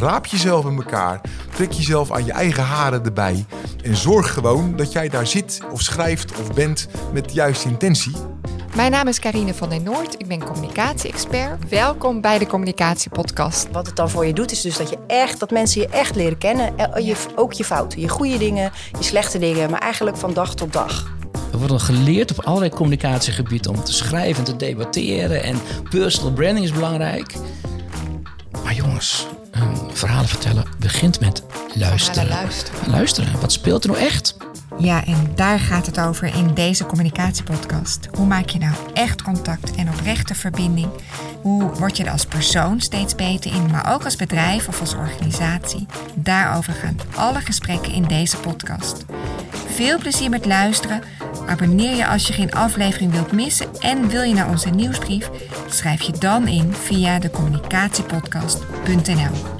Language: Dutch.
Raap jezelf in elkaar, trek jezelf aan je eigen haren erbij en zorg gewoon dat jij daar zit of schrijft of bent met de juiste intentie. Mijn naam is Karine van den Noord. Ik ben communicatie-expert. Welkom bij de Communicatiepodcast. Wat het dan voor je doet, is dus dat je echt, dat mensen je echt leren kennen. Eh, je, ook je fouten, je goede dingen, je slechte dingen, maar eigenlijk van dag tot dag. We worden geleerd op allerlei communicatiegebieden om te schrijven en te debatteren. En personal branding is belangrijk. Maar jongens, verhalen vertellen begint met luisteren. luisteren. Luisteren. Wat speelt er nou echt? Ja, en daar gaat het over in deze communicatiepodcast. Hoe maak je nou echt contact en oprechte verbinding? Hoe word je er als persoon steeds beter in, maar ook als bedrijf of als organisatie? Daarover gaan alle gesprekken in deze podcast. Veel plezier met luisteren. Abonneer je als je geen aflevering wilt missen en wil je naar onze nieuwsbrief? Schrijf je dan in via de communicatiepodcast.nl.